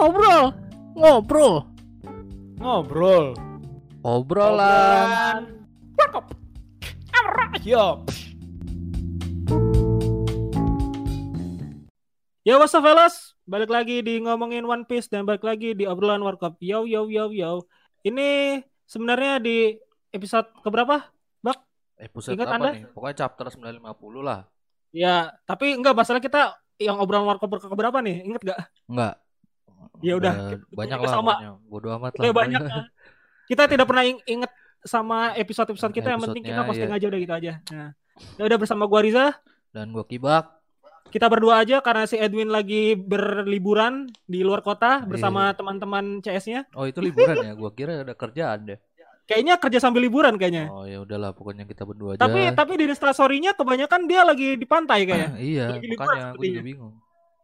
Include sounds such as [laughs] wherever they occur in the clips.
ngobrol, ngobrol, Ngobrol. obrolan. Warkop. Yo. Yo what's up fellas Balik lagi di ngomongin One Piece Dan balik lagi di obrolan Warkop Yo yo yo yo Ini sebenarnya di episode keberapa? Episode Ingat apa Anda? nih? Pokoknya chapter 950 lah. Ya tapi enggak masalah kita Yang obrolan Warkop ke keberapa nih? Ingat gak? Enggak. Ya udah, banyak kita lah sama. Bodo amat lah. Udah banyak ya. Kita tidak pernah ing- inget sama episode-episode kita Yang penting kita posting iya. aja udah gitu aja Nah ya udah bersama gua Riza Dan gua kibak. kita berdua aja karena si Edwin lagi berliburan di luar kota bersama Iya. teman-teman CS-nya. Oh itu liburan ya? Gua kira ada kerjaan deh. Kayaknya kerja sambil liburan kayaknya. Oh ya udahlah pokoknya kita berdua aja. Tapi tapi di instastory-nya kebanyakan dia lagi di pantai kayaknya. iya, Lagi liburan makanya gua sepertinya. juga bingung.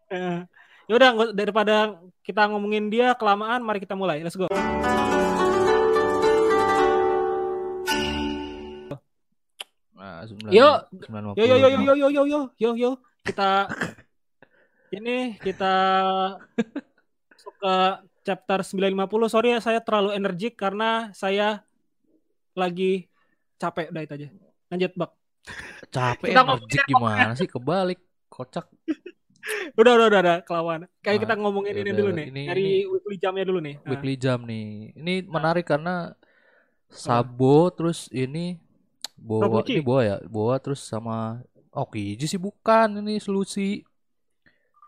Eh, ya udah nggak- daripada kita ngomongin dia kelamaan, mari kita mulai. Let's go. Nah, 9, Yo. 950. Yo yo yo yo yo yo yo yo yo yo kita [laughs] ini kita ke chapter 950. Sorry ya saya terlalu energik karena saya lagi capek udah itu aja. Lanjut, Bak. Capek energik gimana sih? Kebalik. Kocak. Udah udah udah, udah kelawan. Kayak Ah, kita ngomongin ya ini dulu nih. ini- dari ini- weekly jamnya dulu nih. Nah, Weekly jam nih. Ini menarik karena Sabo terus ini Boa Robuchi. ini Boa ya. Boa terus sama Okiji sih bukan ini Lucy.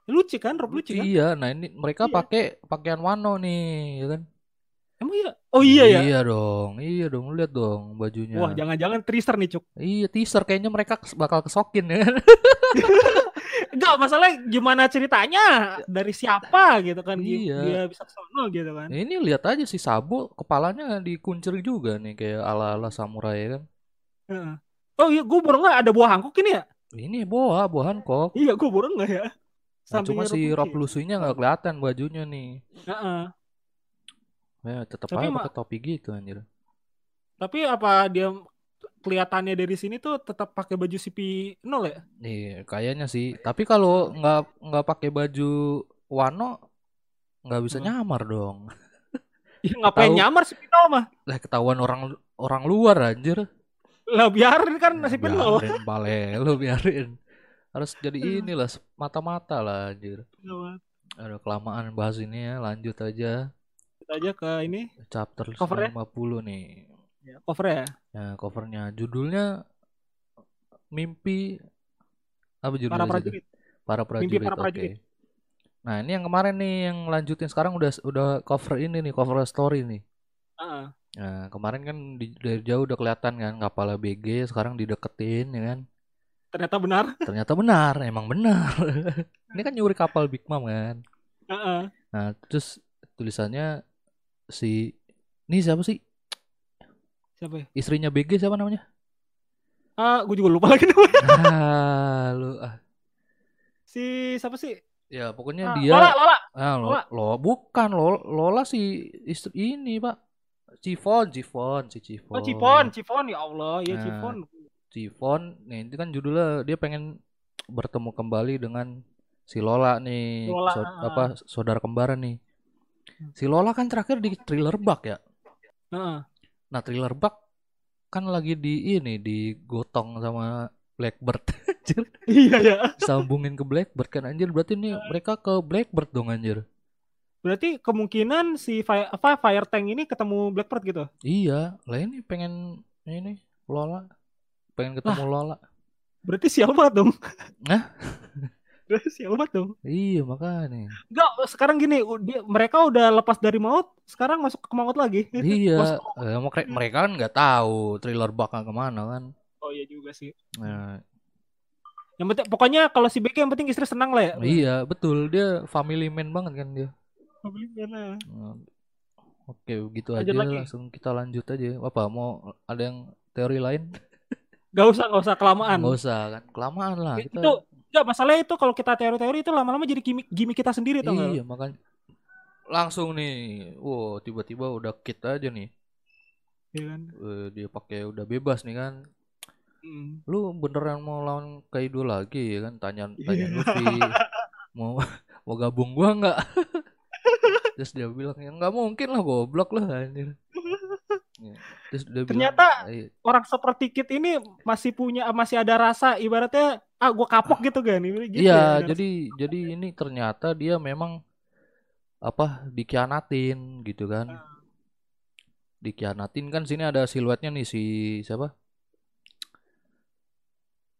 lucu kan, Rob lucu kan? Iya, nah ini mereka Iya. pakai pakaian Wano nih, ya kan? Emang iya? Oh iya ya. Iya dong, iya dong, lu lihat dong bajunya. Wah, jangan-jangan Trister nih, Cuk. Iya, teaser kayaknya mereka bakal kesokin ya kan? [laughs] Enggak, masalahnya gimana ceritanya? Dari siapa gitu kan Iya. dia bisa kesono gitu kan. Ini lihat aja si Sabo kepalanya dikuncir juga nih kayak ala-ala samurai kan? Heeh. Oh iya, gue baru nggak ada buah Hancock ini ya? Ini Boa, Boa Hancock. Iya, gue baru nggak ya. Nah, cuma si Rob Lucy. Lucy-nya nggak kelihatan bajunya nih. Heeh. Ya, tetap aja pakai topi gitu anjir. Tapi apa dia kelihatannya dari sini tuh tetap pakai baju CP0 ya? Iya, kayaknya sih. Tapi kalau nggak nggak pakai baju Wano nggak bisa Hmm. nyamar dong. [laughs] Ya, ngapain Tahu. nyamar CP0 mah? Lah ketahuan orang orang luar anjir. Lah biarin kan Nah, CP0. biarin bale lu biarin. Harus jadi Hmm. inilah mata-mata lah anjir. Ada kelamaan bahas ini ya, lanjut aja. Kita aja ke ini Chapter Covernya? 50 nih. Cover ya. Ya, covernya judulnya Mimpi apa judulnya? Para prajurit. Para prajurit. Mimpi para oke. prajurit. Nah, ini yang kemarin nih yang lanjutin sekarang udah udah cover ini nih, cover story nih. Heeh. Nah, kemarin kan di, dari jauh udah kelihatan kan kapalnya BG, sekarang dideketin ya kan. Ternyata benar. [laughs] Ternyata benar, emang benar. [laughs] ini kan nyuri kapal Big Mom kan. Heeh. Nah, terus tulisannya si ini siapa sih? Siapa ya? Istrinya BG siapa namanya? Ah, gue juga lupa lagi namanya. [laughs] ah, lu ah. Si siapa sih? Ya, pokoknya Ah, dia Lola, Lola. ah, lo, Lola. lo bukan lo, Lola si istri ini, Pak. Cifon, Cifon, si Cifon. Oh, Cipon, Cipon ya Allah, ya Nah. Cipon. Cifon, nih itu kan judulnya dia pengen bertemu kembali dengan si Lola nih, Lola, so- ah. apa saudara kembar nih. Si Lola kan terakhir di thriller bug ya. Heeh. Nah, thriller bug kan lagi di ini digotong sama Blackbird. [laughs] anjir, Iya ya. sambungin ke Blackbird kan anjir. Berarti nih mereka ke Blackbird dong anjir. Berarti kemungkinan si fire, apa Fire Tank ini ketemu Blackbird gitu. Iya, lah ini pengen ini Lola pengen ketemu Lola. Berarti sial banget dong. Hah? [laughs] Berarti sial banget dong. Iya, makanya. Enggak, sekarang gini, dia, mereka udah lepas dari maut, sekarang masuk ke maut lagi. [laughs] Iya, eh, mereka- kan nggak tahu thriller bakal ke mana kan. Oh iya juga sih. Nah, Yang penting pokoknya kalau si BK yang penting istri senang lah ya. iya betul dia family man banget kan dia. Nah, Nah, Oke, gitu Lanjut aja lagi. langsung kita lanjut aja. Apa mau ada yang teori lain? Gak usah, gak usah kelamaan. Nggak usah kan, kelamaan lah kita. Enggak masalahnya itu kalau kita teori-teori itu lama-lama jadi gimmick, gimmick kita sendiri tau? Iya makanya langsung nih, wow tiba-tiba udah kit aja nih. Iya kan? Eh, dia pakai udah bebas nih kan. Hmm. Lu beneran mau lawan Kaido lagi ya kan? Tanya tanya Iya. Luffy mau mau gabung gua nggak? [laughs] terus dia bilang ya nggak mungkin lah goblok lah anjir Ya, terus dia Ternyata- bilang, "Eh, Orang seperti Kit ini masih punya masih ada rasa ibaratnya ah gua kapok gitu kan. Gitu iya ya, jadi jadi ini ternyata dia memang apa dikhianatin gitu kan Ah. dikhianatin kan sini ada siluetnya nih si siapa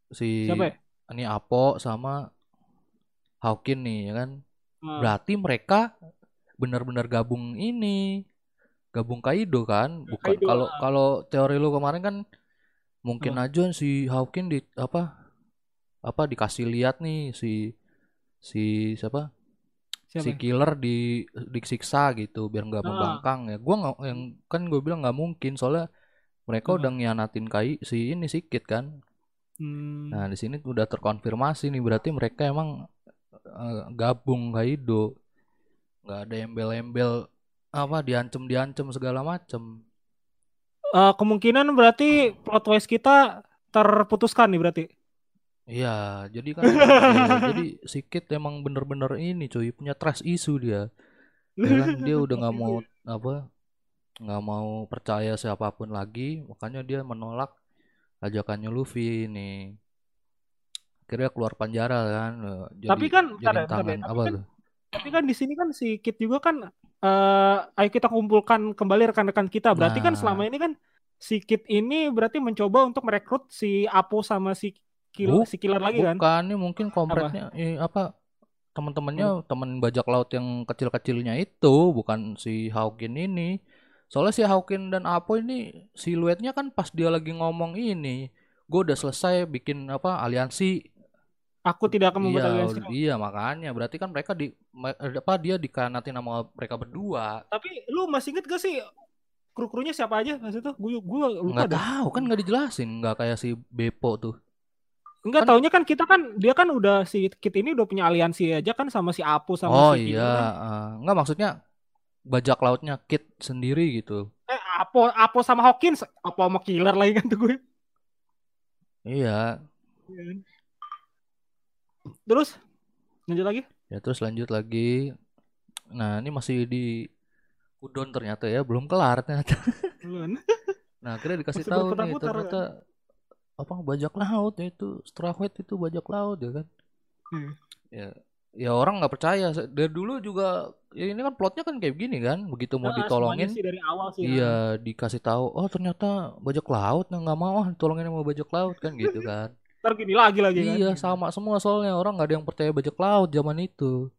si Siapa ya? ini Apo sama Hawkin nih ya kan Ah. berarti mereka benar-benar gabung ini gabung Kaido kan bukan kalau kalau teori lu kemarin kan mungkin Ah. aja si Hawkin di apa apa dikasih lihat nih si si siapa Siapa? si killer di disiksa gitu biar nggak Ah. membangkang ya gua nggak yang kan gue bilang nggak mungkin soalnya mereka Ah. udah ngianatin kai si ini si Kid kan Hmm. nah di sini udah terkonfirmasi nih berarti mereka emang eh, gabung Kaido nggak ada embel-embel apa diancem diancem segala macem. Eh, kemungkinan berarti plot twist kita terputuskan nih berarti. iya jadi kan iya, [laughs] jadi si Kid emang bener-bener ini cuy punya trust issue dia. [laughs] Ya kan dia udah nggak mau apa nggak mau percaya siapa pun lagi makanya dia menolak ajakannya Luffy ini. Akhirnya keluar penjara kan eh, jadi Tapi kan, bentar jadi ya, bentar ya, tangan tapi apa kan- tuh? Tapi kan di sini kan si Kit juga kan eh ayo kita kumpulkan kembali rekan-rekan kita. Berarti kan Nah. selama ini kan si Kit ini berarti mencoba untuk merekrut si Apo sama si Kill, Bu- si Killer lagi kan? bukan ini mungkin kompretnya eh, apa teman-temannya teman bajak laut yang kecil-kecilnya itu bukan si Hawkin ini soalnya si Hawkin dan Apo ini siluetnya kan pas dia lagi ngomong ini gue udah selesai bikin apa aliansi Aku tidak akan membuat iya, aliansi. iya makanya. Berarti kan mereka di apa dia dikanatin sama mereka berdua. Tapi lu masih inget gak sih kru-krunya siapa aja pas itu? Gue gue lupa nggak tahu kan nggak dijelasin. Nggak kayak si Beppo tuh. Enggak Kan- taunya kan kita kan dia kan udah si Kit ini udah punya aliansi aja kan sama si Apo sama oh si Killer iya kan. eh, nggak maksudnya bajak lautnya Kit sendiri gitu. Eh Apo Apo sama Hawkins, Apo sama Killer lagi kan tuh gue. iya Terus lanjut lagi. Ya terus lanjut lagi. Nah ini masih di udon ternyata ya belum kelar ternyata. [laughs] Belum. Nah akhirnya dikasih Masih tahu nih ternyata apa bajak laut ya itu Straw Hat itu bajak laut ya kan. Hmm. Ya ya orang nggak percaya dari dulu juga ya ini kan plotnya kan kayak gini kan begitu mau Nah, ditolongin sih dari awal sih. ya. iya dikasih tahu oh ternyata bajak laut nah nggak mau ah ditolongin sama bajak laut kan gitu kan Ntar gini lagi lagi kan. Iya sama semua soalnya orang nggak ada yang percaya bajak laut zaman itu.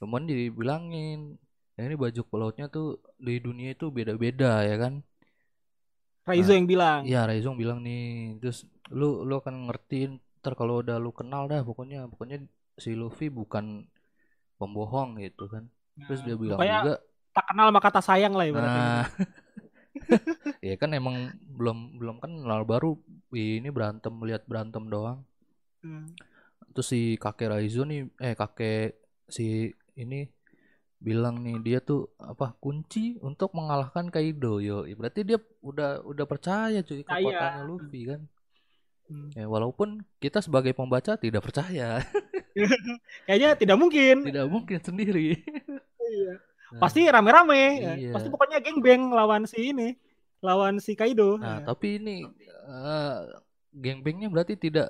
Cuman dibilangin ya ini bajak lautnya tuh di dunia itu beda-beda ya kan. Raizo yang bilang. Iya Raizong bilang nih terus lu lu akan ngertiin ntar kalau udah lu kenal dah pokoknya pokoknya si Luffy bukan pembohong gitu kan. Terus dia bilang juga tak kenal sama kata sayang lah ibaratnya. nah [laughs] ya kan emang belum belum kenal baru ini berantem lihat berantem doang. Hmm. terus si kakek Raizo nih eh kakek si ini bilang nih dia tuh apa kunci untuk mengalahkan Kaido yo berarti dia udah udah percaya cuy Percaya. kekuatannya Luffy kan Hmm. ya walaupun kita sebagai pembaca tidak percaya [laughs] Kayaknya tidak mungkin. tidak mungkin sendiri Iya. Nah, Pasti rame-rame. ya. Iya. Pasti pokoknya gengbeng lawan si ini. Lawan si Kaido. nah Ya. tapi ini eh, gengbengnya berarti tidak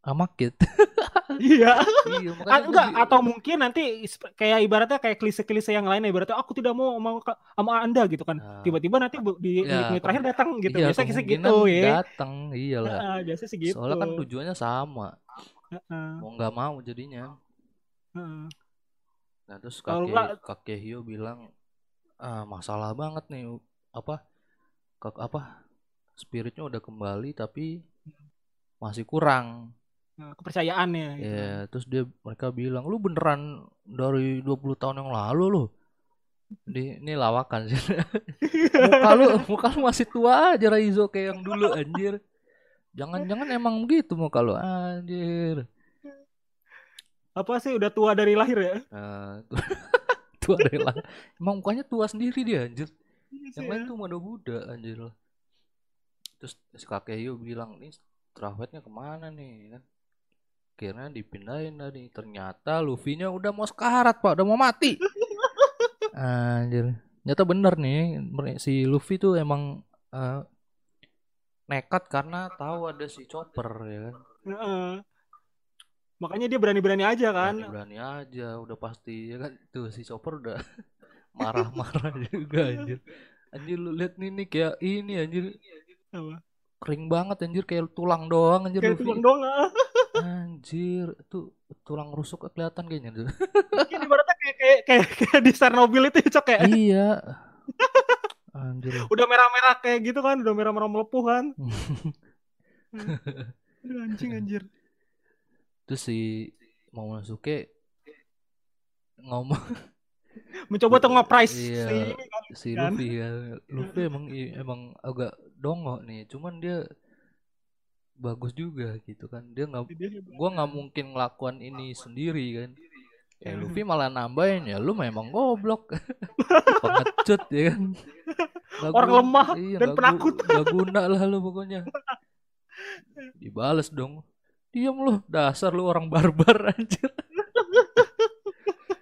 amakit [laughs] Iya. iya Ah, makanya gua enggak bi- atau mungkin nanti kayak ibaratnya kayak klise-klise yang lain ibaratnya aku tidak mau ke- sama Anda gitu kan. Nah. Tiba-tiba nanti di Ya, menit terakhir datang gitu. iya, Biasa kisah gitu ya. datang iyalah Nah, biasa sih gitu. soalnya kan tujuannya sama Heeh, mau nggak mau jadinya heeh. Nah terus kakek nggak- kakek Hio bilang ah masalah banget nih apa kak apa spiritnya udah kembali tapi masih kurang Nah, kepercayaannya gitu. ya terus dia mereka bilang lu beneran dari 20 tahun yang lalu lu di ini lawakan sih [laughs] muka lu muka lu masih tua aja Raizo kayak yang dulu anjir jangan-jangan emang gitu muka lu anjir Apa sih udah tua dari lahir ya? Nah, [laughs] tua rela. Emang mukanya tua sendiri dia anjir. Iya Yang lain tuh muda-muda anjir. Terus si kakek Hio bilang, "Nih Strawhead-nya ke mana nih?" kan. Akhirnya dipindahin tadi. Ternyata Luffy-nya udah mau sekarat, Pak. Udah mau mati. [laughs] Anjir. Nyata bener nih si Luffy tuh emang eh, nekat karena tahu ada si Chopper ya kan. Heeh. Makanya dia berani-berani aja kan. Berani-berani aja udah pasti ya kan tuh si Chopper udah [laughs] marah-marah [laughs] juga anjir. Anjir lu lihat nih nih kayak ini anjir Apa? kering banget anjir kayak tulang doang anjir Kayak Luffy. tulang doang. ah. Anjir, tuh tulang rusuk kelihatan kayaknya tuh. Mungkin ibaratnya kayak kayak kayak, kayak di Chernobyl itu cok kayak iya. [laughs] Anjir. udah merah-merah kayak gitu kan, udah merah-merah melepuh kan. [laughs] Aduh, anjing anjir. Terus si Momonosuke ngomong Mencoba tuh nge-price Iya. si kan. si Kan? Luffy ya. Luffy emang emang agak dongo nih, cuman dia bagus juga gitu kan. Dia nggak Dia- gua nggak mungkin ngelakuin ini sendiri kan. Ya Luffy malah nambahin ya lu memang goblok. [laughs] Pengecut ya kan. Nggak Orang guna- lemah iya, dan gu- penakut. nggak guna lah lu pokoknya. Dibales dong. Diam lu, dasar lu orang barbar [laughs] anjir.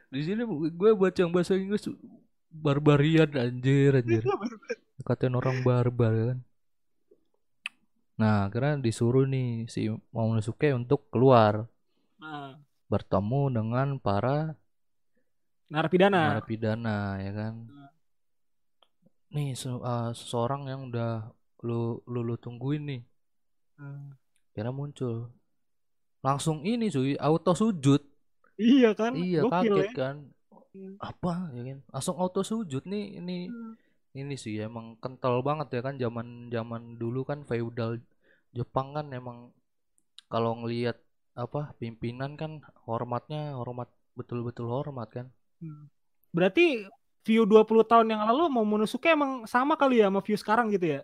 Di sini gue baca yang bahasa Inggris barbarian anjir anjir. Katain orang barbar ya kan. Nah, akhirnya disuruh nih si Momonosuke untuk keluar Nah, bertemu dengan para narapidana. narapidana ya kan. Nih se- uh, seseorang yang udah lu lu, lu tungguin nih. Hmm. Kira muncul. Langsung ini cuy, auto sujud. Iya kan? Iya, Gokil kaget ya. kan. Hmm. Apa ya kan? Langsung auto sujud nih ini Hmm. Ini sih emang kental banget ya kan zaman zaman dulu kan feudal Jepang kan emang kalau ngelihat apa pimpinan kan hormatnya hormat betul-betul hormat kan. Hmm. Berarti view 20 tahun yang lalu Momonosuke emang sama kali ya sama view sekarang gitu ya?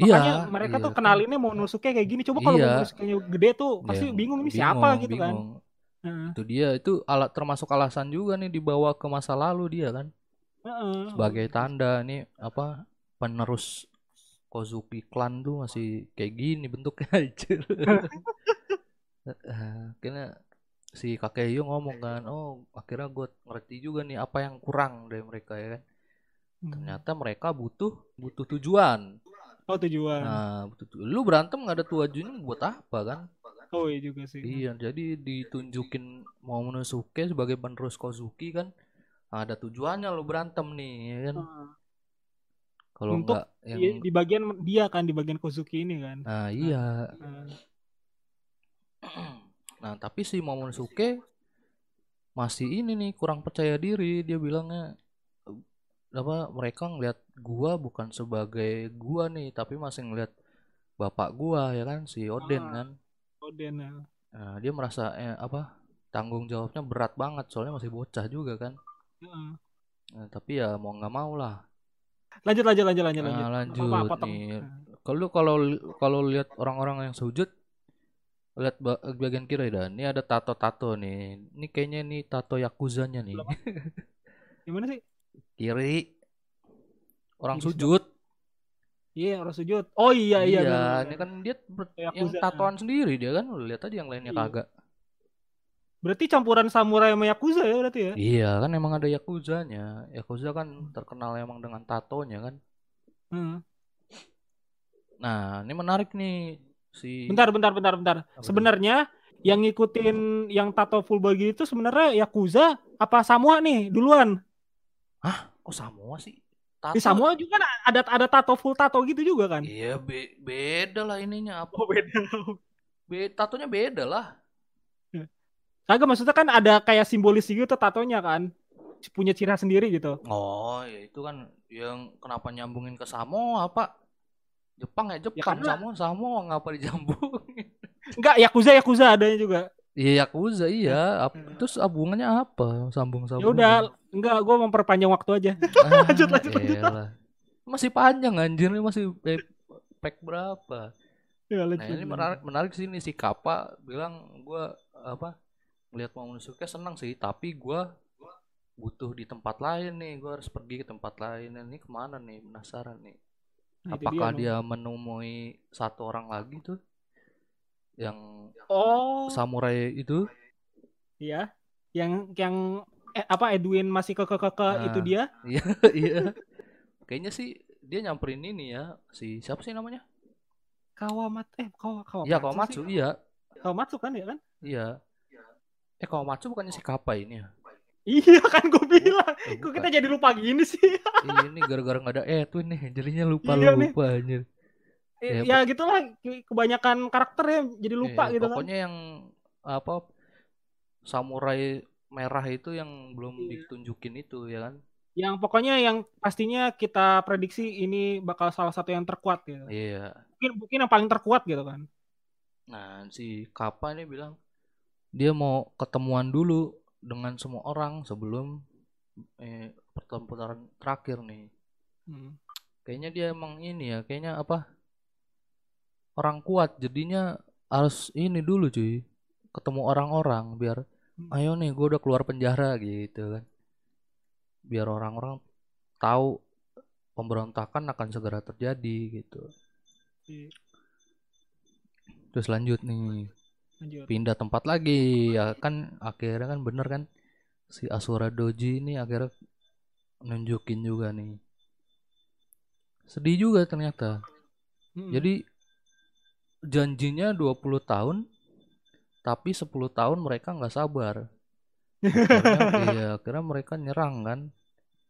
Makanya mereka iya tuh kan. kenalinnya Momonosuke kayak gini. Coba kalau Iya. Momonosuke-nya gede tuh pasti Iya, bingung ini siapa bingung, gitu kan. bingung. Heeh. Itu dia itu alat termasuk alasan juga nih dibawa ke masa lalu dia kan Sebagai tanda nih apa penerus Kozuki clan tuh masih kayak gini bentuknya [laughs] aja. Akhirnya si Kakeyo ngomong kan, oh akhirnya gue ngerti juga nih apa yang kurang dari mereka ya kan. Hmm. Ternyata mereka butuh butuh tujuan. Oh tujuan. Nah, butuh tu- lu berantem nggak ada tujuannya buat apa kan? Oh iya juga sih. Iya, jadi ditunjukin Momonosuke sebagai penerus Kozuki kan ada tujuannya lu berantem nih ya kan. Heeh. Kalau Untuk nggak yang Di, di bagian dia kan di bagian Kozuki ini kan. nah iya. Heeh. Nah, tapi si Momonosuke masih ini nih kurang percaya diri. Dia bilangnya "Eh, apa mereka ngelihat gua bukan sebagai gua nih, tapi masih ngelihat bapak gua ya kan si Oden Ah. kan. Oden. ya. Nah, dia merasa eh, apa tanggung jawabnya berat banget soalnya masih bocah juga kan. Heeh. Nah, tapi ya mau nggak mau lah. Lanjut lanjut lanjut lanjut lanjut. Nah, lanjut Apa, nih. Nah. Kalau kalau kalau lihat orang-orang yang sujud lihat ba- bagian kiri dah. Ini ada tato-tato nih. Ini kayaknya nih tato yakuzanya nih. Gimana sih? Kiri. Orang Kiri sujud. Iya orang sujud. Oh iya iya. Iya, ini kan dia ber- yang tatoan sendiri dia kan. Lihat aja yang lainnya Iya. kagak. Berarti campuran samurai sama yakuza ya berarti ya? Iya, kan emang ada yakuzanya. Yakuza kan terkenal emang dengan tatonya kan. Heeh. Nah, ini menarik nih si Bentar bentar bentar bentar. tuh? Sebenarnya yang ngikutin yang tato full body itu sebenarnya yakuza apa Samoa nih duluan? Kok Samoa sih? Tato. Di Samoa juga kan ada ada tato full tato gitu juga kan? Iya, be- beda lah ininya apa? Oh beda. Be tatonya beda lah. Kagak maksudnya kan ada kayak simbolis gitu tatonya kan? Punya ciri sendiri gitu. Oh, ya itu kan yang kenapa nyambungin ke Samoa, Pak? Jepang ya Jepang, karena- Samoa Samoa ngapa dijambungin? [laughs] Enggak, yakuza yakuza adanya juga. Iya Yakuza iya. Ap- terus hubungannya apa? Sambung-sambung. Ya udah, enggak gua memperpanjang waktu aja. [laughs] Ah, [laughs] lanjut, lanjut, lanjut. elah. Masih panjang anjir ini masih pe- pack berapa? Ya, Nah, ini menarik menarik sih ini si Kappa bilang gua apa? Melihat Momonosuke senang sih, tapi gua butuh di tempat lain nih. Gua harus pergi ke tempat lain. Nah, Ini ke mana nih? Penasaran nih. Nah, Apakah dia, dia menemui satu orang lagi tuh yang Oh, samurai itu? iya. Yang yang eh, apa Edwin masih ke ke ke, ke Ah. itu dia Iya, [laughs] iya. Kayaknya sih dia nyamperin ini ya, si siapa sih namanya? Kawamat eh Kawa Kawamatsu Iya, sih. Kawamatsu, iya. Kawamatsu kan ya kan Iya. Eh, Kawamatsu bukannya si Kappa ini ya? iya kan gue bilang Eh, kok kita jadi lupa gini sih Ih, ini gara-gara nggak ada Edwin nih, jadinya lupa Iya nih. lupa anjir. Eh, Ya, ya gitulah ke- kebanyakan karakter ya jadi lupa Iya, gitu kan pokoknya yang apa samurai merah itu yang belum Iya. ditunjukin itu ya kan? yang pokoknya yang pastinya kita prediksi ini bakal salah satu yang terkuat gitu Iya. mungkin mungkin yang paling terkuat gitu kan Nah, si Kappa ini bilang dia mau ketemuan dulu dengan semua orang sebelum eh, pertempuran terakhir nih. Hmm. Kayaknya dia emang ini ya, kayaknya apa? Orang kuat, jadinya harus ini dulu cuy. Ketemu orang-orang biar Hmm. ayo nih gue udah keluar penjara gitu kan. Biar orang-orang tahu pemberontakan akan segera terjadi gitu. Iya, Terus lanjut nih. Lanjut pindah tempat lagi ya kan akhirnya kan bener kan. Si Asura Doji ini akhirnya nunjukin juga nih. Sedih juga ternyata. Hmm. jadi janjinya 20 tahun tapi 10 tahun mereka nggak sabar. Akhirnya, [laughs] iya, akhirnya mereka nyerang kan.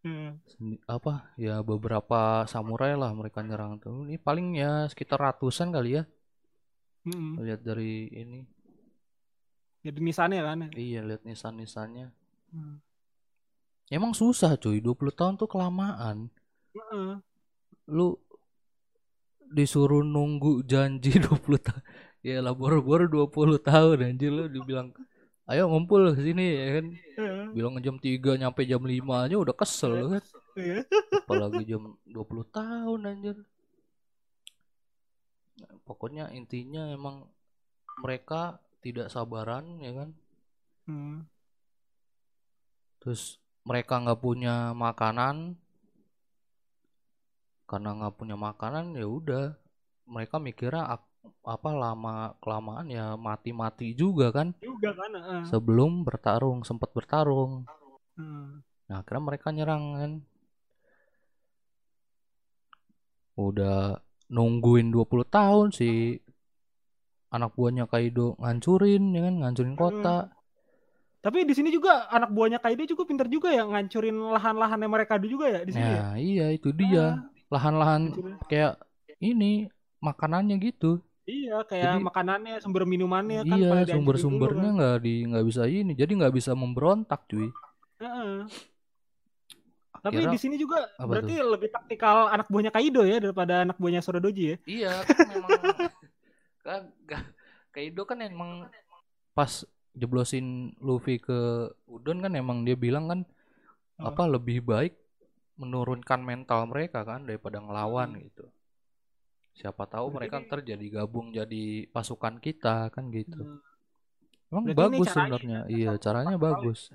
Hmm. Apa ya beberapa samurai lah mereka nyerang tuh. Ini paling ya sekitar ratusan kali ya. Hmm. lihat dari ini jadi nisannya kan iya lihat nisan-nisannya Hmm. Emang susah cuy, 20 tahun tuh kelamaan. Heeh. Lu disuruh nunggu janji [laughs] 20 tahun. Ya lah boro-boro 20 tahun anjir lu dibilang ayo ngumpul ke sini ya kan. Heeh. Bilang jam 3 nyampe jam 5 aja udah kesel kan. Iya. [laughs] Apalagi jam 20 tahun anjir. Nah, pokoknya intinya emang mereka tidak sabaran ya kan. Hmm. Terus mereka nggak punya makanan. Karena nggak punya makanan ya udah. Mereka mikirnya apa lama kelamaan ya mati-mati juga kan juga kan heeh. sebelum bertarung sempat bertarung. Hmm. Nah, akhirnya mereka nyerang kan. Udah nungguin 20 tahun si anak buahnya Kaido ngancurin ya kan, ngancurin kota. tapi di sini juga anak buahnya Kaido juga pinter juga ya ngancurin lahan-lahannya mereka juga ya di sini ya Nah, iya itu dia. Lahan-lahan Ngancurin. kayak ini makanannya gitu. iya kayak Jadi- makanannya sumber minumannya kan iya, pada dihancurin sumber-sumbernya dulu nggak di nggak bisa ini. Jadi nggak bisa memberontak, cuy. kan. Heeh. tapi di sini juga berarti lebih taktikal anak buahnya Kaido ya daripada anak buahnya Sorodoji ya Iya kan memang ga- Kaido kan emang pas jeblosin Luffy ke Udon kan emang dia bilang kan Oh. apa lebih baik menurunkan mental mereka kan daripada ngelawan gitu. Siapa tahu Berarti mereka ini- ntar jadi gabung jadi pasukan kita kan gitu. Hmm. Emang Berarti bagus sebenarnya. ya, Iya, caranya bagus.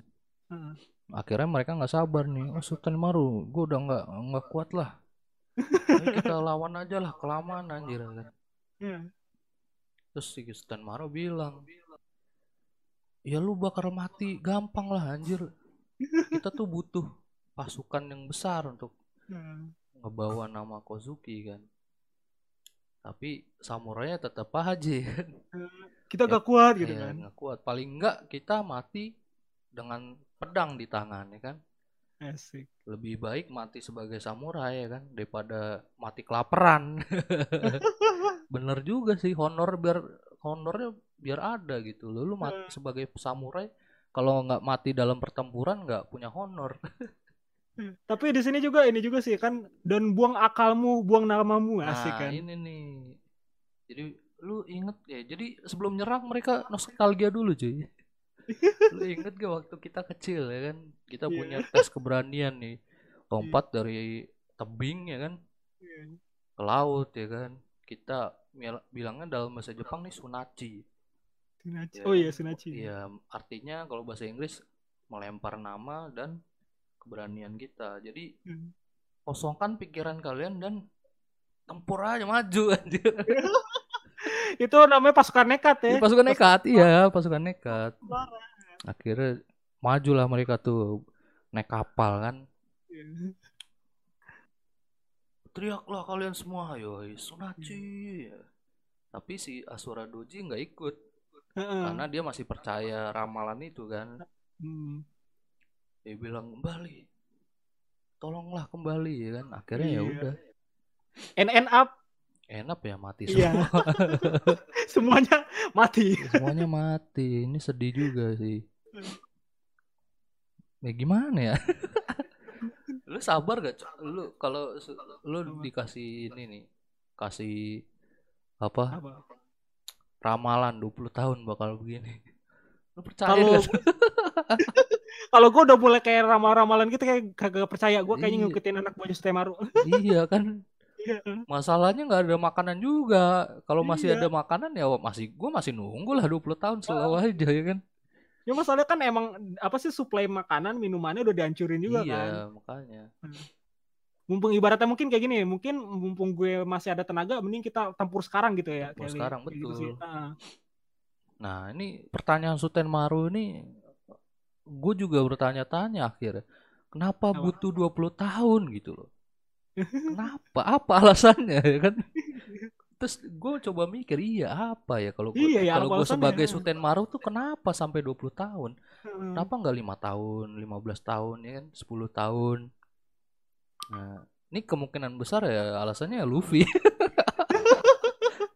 Heeh. Akhirnya mereka nggak sabar nih. Oh, Sultan Maru, gue udah nggak nggak kuat lah. [laughs] Ayo kita lawan aja lah, kelamaan anjir kan. Iya. Terus si Sultan Maru bilang, ya lu bakal mati gampang lah anjir. Kita tuh butuh pasukan yang besar untuk Hmm. ngebawa nama Kozuki kan. Tapi samurainya tetap aja kan. kita Ya, gak kuat gitu Iya, kan nggak kuat. Paling enggak kita mati dengan pedang di tangan ya kan. asik Lebih baik mati sebagai samurai ya kan daripada mati kelaparan. [laughs] Bener juga sih honor biar honornya biar ada gitu loh. Lu mati Hmm. sebagai samurai kalau nggak mati dalam pertempuran nggak punya honor. tapi di sini juga ini juga sih kan dan buang akalmu buang namamu asik Nah, kan ini nih. Jadi lu inget ya. Jadi sebelum nyerang mereka nostalgia dulu cuy. [laughs] lu inget gak waktu kita kecil ya kan? Kita Iya. punya tes keberanian nih. Lompat dari tebing ya kan Iya. ke laut ya kan. Kita bilangnya dalam bahasa Jepang nih sunachi. Sunachi. Ya oh iya kan? Sunachi Iya, artinya kalau bahasa Inggris melempar nama dan keberanian kita. Jadi Hmm. kosongkan pikiran kalian dan tempur aja maju [laughs] anjir. [laughs] itu namanya pasukan nekat ya Ini pasukan nekat, iya, pasukan nekat. Akhirnya majulah mereka tuh naik kapal kan. Teriaklah kalian semua, ayo Sunachi. Tapi si Asura Doji nggak ikut karena dia masih percaya ramalan itu kan. Hmm. Dia bilang kembali, tolonglah kembali ya kan. Akhirnya ya Iya. udah, NN up enak ya mati Iya. semua. [laughs] semuanya mati. Semuanya mati. Ini sedih juga sih. Ya gimana ya? [laughs] lu sabar gak? Cok? Lu kalau lu dikasih ini nih, kasih apa? Apa? Ramalan 20 tahun bakal begini. Lu percaya Kalau [laughs] kalau gue udah mulai kayak ramal-ramalan gitu kayak kagak percaya. Gue kayaknya Iya. ngikutin anak buahnya Sutemaru. [laughs] iya kan? Iya. Masalahnya nggak ada makanan juga. Kalau masih Iya. ada makanan ya masih gua masih nunggu lah 20 tahun selalu aja ya kan. Ya masalahnya kan emang apa sih suplai makanan minumannya udah dihancurin juga iya, kan. makanya. Mumpung ibaratnya mungkin kayak gini, mungkin mumpung gue masih ada tenaga, mending kita tempur sekarang gitu ya. Tempur Kelly. sekarang, Kayak gitu betul. sih. Nah, Nah, ini pertanyaan Suten Maru ini gue juga bertanya-tanya akhirnya. Kenapa Apa? butuh 20 tahun gitu loh? Kenapa? Apa alasannya ya kan? [laughs] Terus gue coba mikir, iya apa ya kalau gua, Iya, ya, kalau gue sebagai Suten Maru tuh kenapa sampai 20 tahun? heeh. Kenapa nggak lima tahun, 15 tahun ya kan, 10 tahun? Nah, ini kemungkinan besar ya alasannya ya Luffy. [laughs]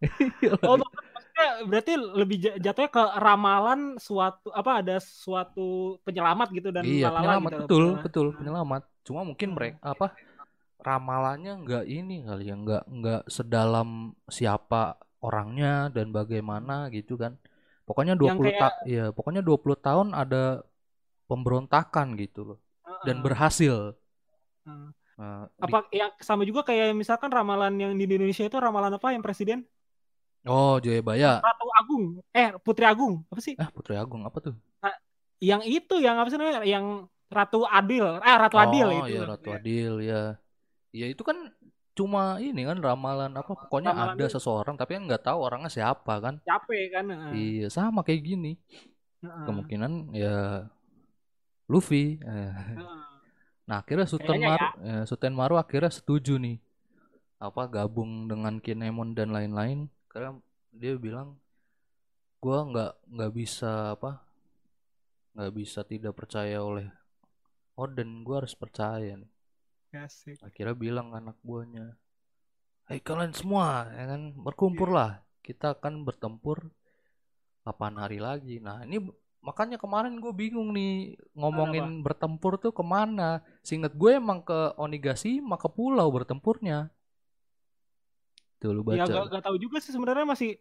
Iya Oh, maksudnya berarti lebih ja- jatuhnya ke ramalan suatu apa ada suatu penyelamat gitu dan Iya, penyelamat gitu betul, penyelamat. betul, penyelamat. Cuma mungkin Hmm. mereka apa ramalannya nggak ini kali ya, nggak nggak sedalam siapa orangnya dan bagaimana gitu kan. Pokoknya 20 Yang ta iya, pokoknya 20 tahun ada pemberontakan gitu loh dan Heeh. berhasil. Heeh. Nah, di- Apa yang sama juga kayak misalkan ramalan yang di Indonesia itu ramalan apa yang presiden? oh, Jayabaya. Ratu Agung. Eh, Putri Agung. Apa sih? Ah, Putri Agung apa tuh? Yang itu yang apa sih namanya? Yang Ratu Adil. Eh, Ratu Adil Oh, itu. ya Ratu Adil ya. Ya itu kan cuma ini kan ramalan apa pokoknya Ramalan ada itu. seseorang tapi kan nggak tahu orangnya siapa kan. Capek kan? Heeh. Iya, sama kayak gini. Heeh. kemungkinan ya Luffy. Heeh. Nah akhirnya Suten Kayaknya Maru, eh, Suten Maru akhirnya setuju nih, apa gabung dengan Kinemon dan lain-lain. Karena dia bilang, gua nggak nggak bisa apa, nggak bisa tidak percaya oleh Oden, gua harus percaya nih. Asik. Akhirnya bilang anak buahnya, Hei kalian semua, ya kan berkumpullah, kita akan bertempur 8 hari lagi. Nah ini makanya kemarin gue bingung nih ngomongin bertempur tuh ke mana. Seinget gue emang ke Onigashima ke pulau bertempurnya. Tuh lu Ya baca. gak, gak tahu juga sih sebenarnya masih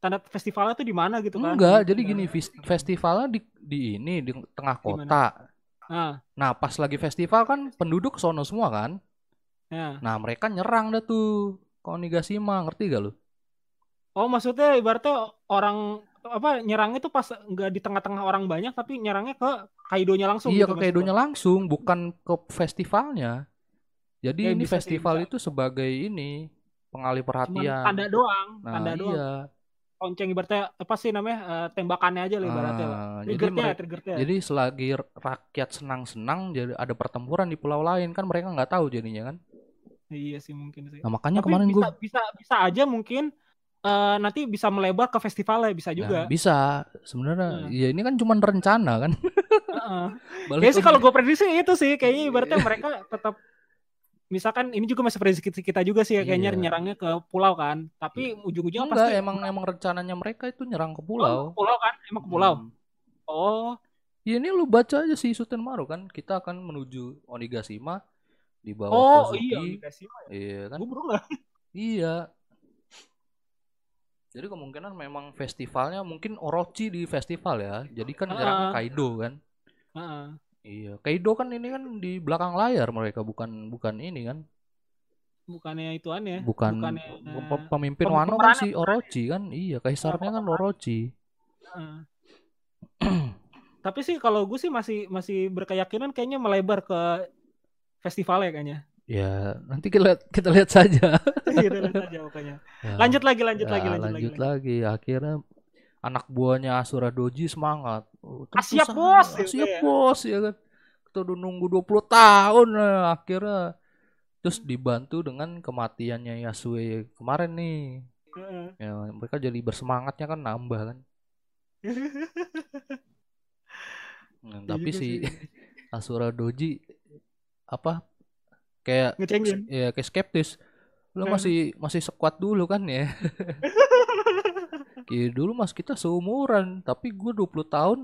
tanda festivalnya tuh di mana gitu kan. Enggak, jadi gini festivalnya di di ini di tengah kota. Nah, Nah pas lagi festival kan penduduk sono semua kan. ya. Nah mereka nyerang dah tuh ke Onigashima, ngerti gak lu? Oh maksudnya ibaratnya orang apa nyerangnya tuh pas nggak di tengah-tengah orang banyak tapi nyerangnya ke Kaidonya langsung Iya gitu ke Kaidonya langsung, bukan ke festivalnya. Jadi Ya, ini bisa festival bisa. itu sebagai ini pengalih Cuman perhatian. tanda doang, Nah tanda doang. Iya. Lonceng ibaratnya apa sih namanya eh, tembakannya aja lah ibaratnya lah. Ah, jadi mereka, triggernya. jadi selagi rakyat senang-senang, jadi ada pertempuran di pulau lain kan mereka nggak tahu jadinya kan. Iya sih mungkin sih. Nah makanya Tapi kemarin bisa gue bisa bisa aja mungkin eh, nanti bisa melebar ke festivalnya bisa juga. bisa sebenarnya. Ya ini kan cuma rencana kan. Heeh. [laughs] Balik Kayaknya sih kalau gue prediksi itu sih kayaknya ibaratnya mereka tetap misalkan ini juga masih prediksi kita juga sih ya kayaknya Iya. nyerangnya ke pulau kan. Tapi ujung-ujungnya Enggak, pasti emang emang rencananya mereka itu nyerang ke Oh, pulau. ke pulau kan, emang ke pulau. Hmm. Oh, Ya ini lu baca aja si Suten Maru kan. Kita akan menuju Onigashima di bawah oh Kozuki. iya dikasih. Iya kan? Gue. Iya. Jadi kemungkinan memang festivalnya mungkin Orochi di festival ya. Jadi kan nyerang Ah. Kaido kan. Heeh. Iya, Kaido kan ini kan di belakang layar mereka bukan bukan ini kan. Bukannya ituan ya? Bukan Bukannya pem- pemimpin pem- Wano kan si Orochi kan. Iya, kaisarnya kan Orochi. Heeh. Tapi sih kalau gue sih masih masih berkeyakinan kayaknya melebar ke festivalnya kayaknya. Ya, nanti kita lihat kita lihat saja. [laughs] Gitu lihat aja pokoknya. Ya, Lanjut lagi, lanjut ya, lagi, lanjut, lanjut lagi. lagi. Akhirnya anak buahnya Asura Doji semangat. Oh, siap, bos, saja. gitu siap ya. bos ya kan. Kita udah nunggu 20 tahun eh, akhirnya terus dibantu dengan kematiannya Yasue kemarin nih. Ya, mereka jadi bersemangatnya kan nambah kan. [laughs] Nah, Iya tapi si. [laughs] Asura Doji apa kayak Ngecengin. ya kayak skeptis. Lu masih masih sekuat dulu kan ya. [laughs] Kayak dulu mas kita seumuran, tapi gue 20 tahun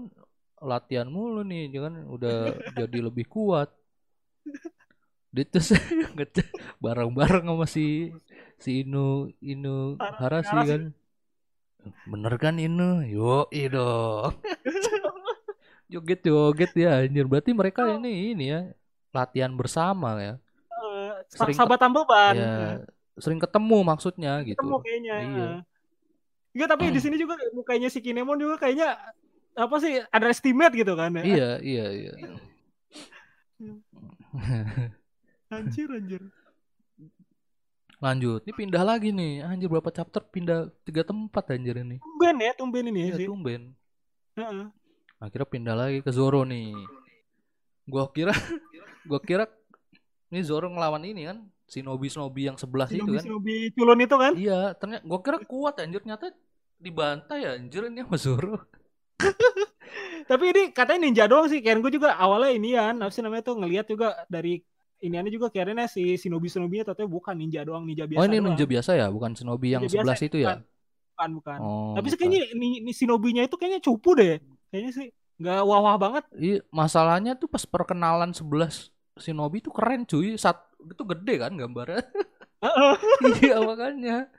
latihan mulu nih, jangan udah [laughs] jadi lebih kuat. Dia terus [laughs] bareng-bareng sama si si Inu Inu Har- Harasi kan. Bener kan Inu? Yo, dong. [laughs] joget joget ya anjir. Berarti mereka ini ini ya latihan bersama ya. Eh, Sering sahabat tambeban. Ya sering ketemu maksudnya gitu. Ketemu kayaknya. Iya. Enggak, tapi di sini juga mukanya si Kinemon juga kayaknya apa sih ada estimate gitu kan ya. Iya, iya, iya. [laughs] Anjir anjir. Lanjut, ini pindah lagi nih. Anjir berapa chapter pindah tiga tempat anjir ini. Tumben ya, tumben ini ya Iya, sih. tumben. Heeh. Akhirnya pindah lagi ke Zoro nih. Gua kira [laughs] gua kira ini Zoro ngelawan ini kan, Shinobi-shinobi yang sebelah itu Shinobi kan. Shinobi culun itu kan. Iya, ternyata gua kira kuat anjir, ternyata dibantai anjir ini sama Zoro. [laughs] Tapi ini katanya ninja doang sih. Kirain gue juga awalnya inian, apa sih namanya tuh ngelihat juga dari iniannya juga kirainnya si Shinobi Shinobi ternyata bukan ninja doang, ninja biasa Oh, ini doang. ninja biasa ya, bukan Shinobi yang Ninja biasa, sebelah situ ya? Bukan, bukan. Oh, Tapi bukan. kayaknya ini, ini Shinobi-nya itu kayaknya cupu deh. Kayaknya sih nggak wah-wah banget. Iya, masalahnya tuh pas perkenalan 11 Shinobi tuh keren cuy. Sat itu gede kan gambarnya. [laughs] Iya makanya.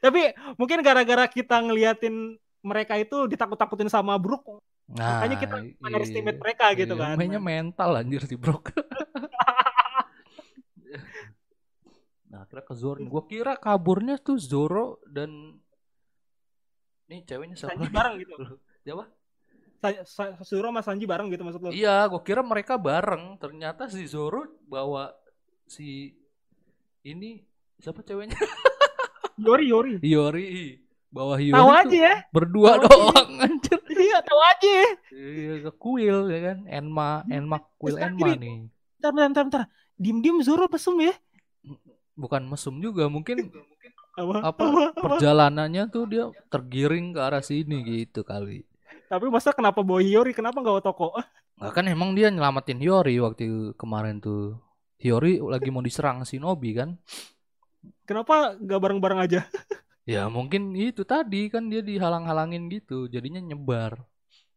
Tapi mungkin gara-gara kita ngeliatin mereka itu ditakut-takutin sama Brook, Nah, makanya kita iya. underestimate mereka gitu Iya, kan. Mainnya mental anjir si Brock. [laughs] nah, kira ke Zoro. Gua kira kaburnya tuh Zoro dan nih ceweknya siapa? Sanji bareng gitu. [laughs] Siapa? Sa- Sasuro sama Sanji bareng gitu maksud lo. Iya, gua kira mereka bareng. Ternyata si Zoro bawa si ini siapa ceweknya? [laughs] Yori Yori. Hiyori. Bawa Hiyori Tahu aja ya. berdua Tahu aja. doang anjir. Iya, tahu aja. Iya, ke kuil ya kan. Enma, Enma kuil Enma gini. nih. Bentar, bentar, bentar, bentar. Diem-diem Zoro pesum ya. Bukan mesum juga, mungkin Apa? apa perjalanannya tuh dia tergiring ke arah sini gitu kali. Tapi masa kenapa bawa Hiyori? Kenapa nggak toko? Nah, kan emang dia nyelamatin Hiyori waktu kemarin tuh. Hiyori lagi mau diserang Shinobi kan. Kenapa nggak bareng-bareng aja? [laughs] Ya mungkin itu tadi kan dia dihalang-halangin gitu, jadinya nyebar.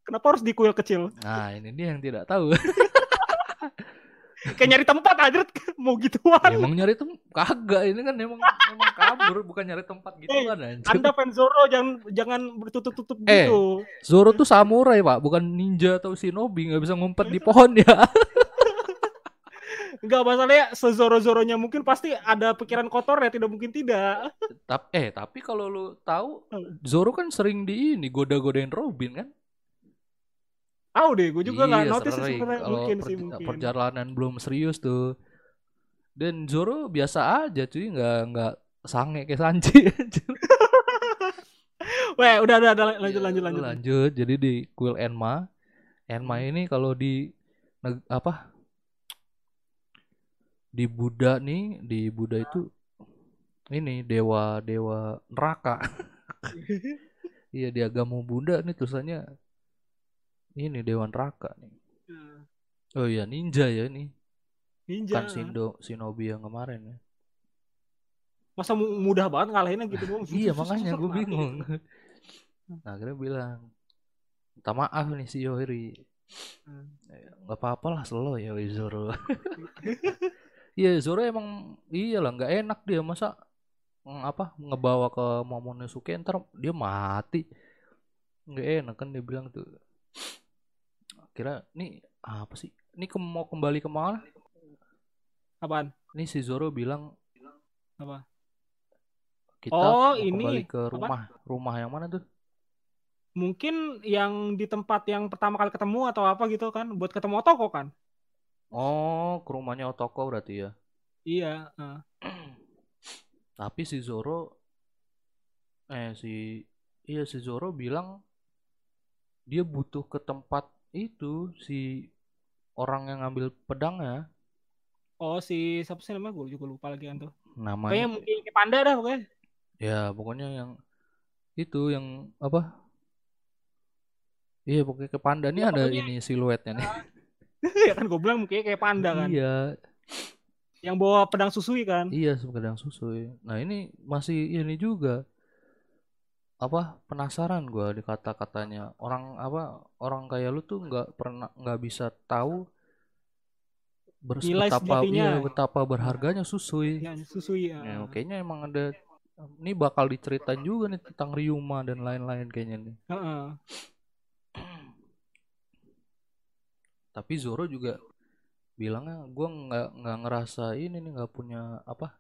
Kenapa harus di kuil kecil? Nah ini dia yang tidak tahu. Kayak nyari tempat aja [laughs] mau gituan. emang nyari tem kagak ini kan emang emang kabur bukan nyari tempat gitu kan anjir. Anda fans Zoro jangan jangan bertutup-tutup Eh. gitu. Zoro tuh samurai pak, bukan ninja atau shinobi nggak bisa ngumpet di pohon ya. [laughs] Enggak masalahnya sezoro-zoronya mungkin pasti ada pikiran kotor ya, tidak mungkin tidak. Tapi eh tapi kalau lu tahu Zoro kan sering di ini goda-godain Robin kan? Tahu deh, gue juga nggak Iya, notice sih mungkin sih mungkin. perjalanan belum serius tuh. Dan Zoro biasa aja cuy, nggak nggak sange kayak Sanji. [laughs] Weh, udah udah, udah lanjut Iya, lanjut lanjut. Lanjut. Jadi di kuil Enma, Enma Hmm. ini kalau di apa? Di Buddha nih, di Buddha itu ini dewa dewa neraka. [laughs] Iya di agama Buddha nih tulisannya ini dewa neraka nih. Oh iya ninja ya ini. Ninja. Bukan Shindo, Shinobi yang kemarin ya. Masa mu- mudah banget ngalahinnya gitu. [laughs] Iya [laughs] makanya gue bingung. Nah akhirnya bilang minta maaf nih si Yohiri. Hmm. Ya, nggak apa-apa lah slow ya weh, Zoro. Iya Zoro emang iyalah nggak enak dia masa mm, apa ngebawa ke Momonosuke ntar dia mati. Nggak enak kan dia bilang tuh. Kira nih apa sih? Ini ke- mau kembali ke mana? Apaan? Ini si Zoro bilang Apa? kita Oh, mau ini. kembali ke Apa? rumah. Rumah yang mana tuh? Mungkin yang di tempat yang pertama kali ketemu atau apa gitu kan, buat ketemu Otoko kan? Oh, ke rumahnya Otoko berarti ya. Iya. eh. [clears throat] Tapi si Zoro eh si iya si Zoro bilang dia butuh ke tempat itu si orang yang ngambil pedangnya Oh si siapa sih namanya gue juga lupa lagi kan tuh. namanya Kayaknya mungkin kayak panda dah pokoknya. ya pokoknya yang itu yang apa iya pokoknya ke panda nih Ya, ada pokoknya- ini siluetnya nih [laughs] ya kan gue bilang mungkin kayak panda kan. iya Yang bawa pedang susui kan. iya pedang susui nah ini masih ini juga apa penasaran gua di kata-katanya orang apa orang kayak lu tuh nggak pernah nggak bisa tahu Nilai betapa iya, betapa berharganya susui Ya susui. ya. Ya, kayaknya emang ada ini bakal diceritain juga nih tentang Ryuma dan lain-lain kayaknya nih. Heeh. Tapi Zoro juga bilangnya gua nggak nggak ngerasa ini nih nggak punya apa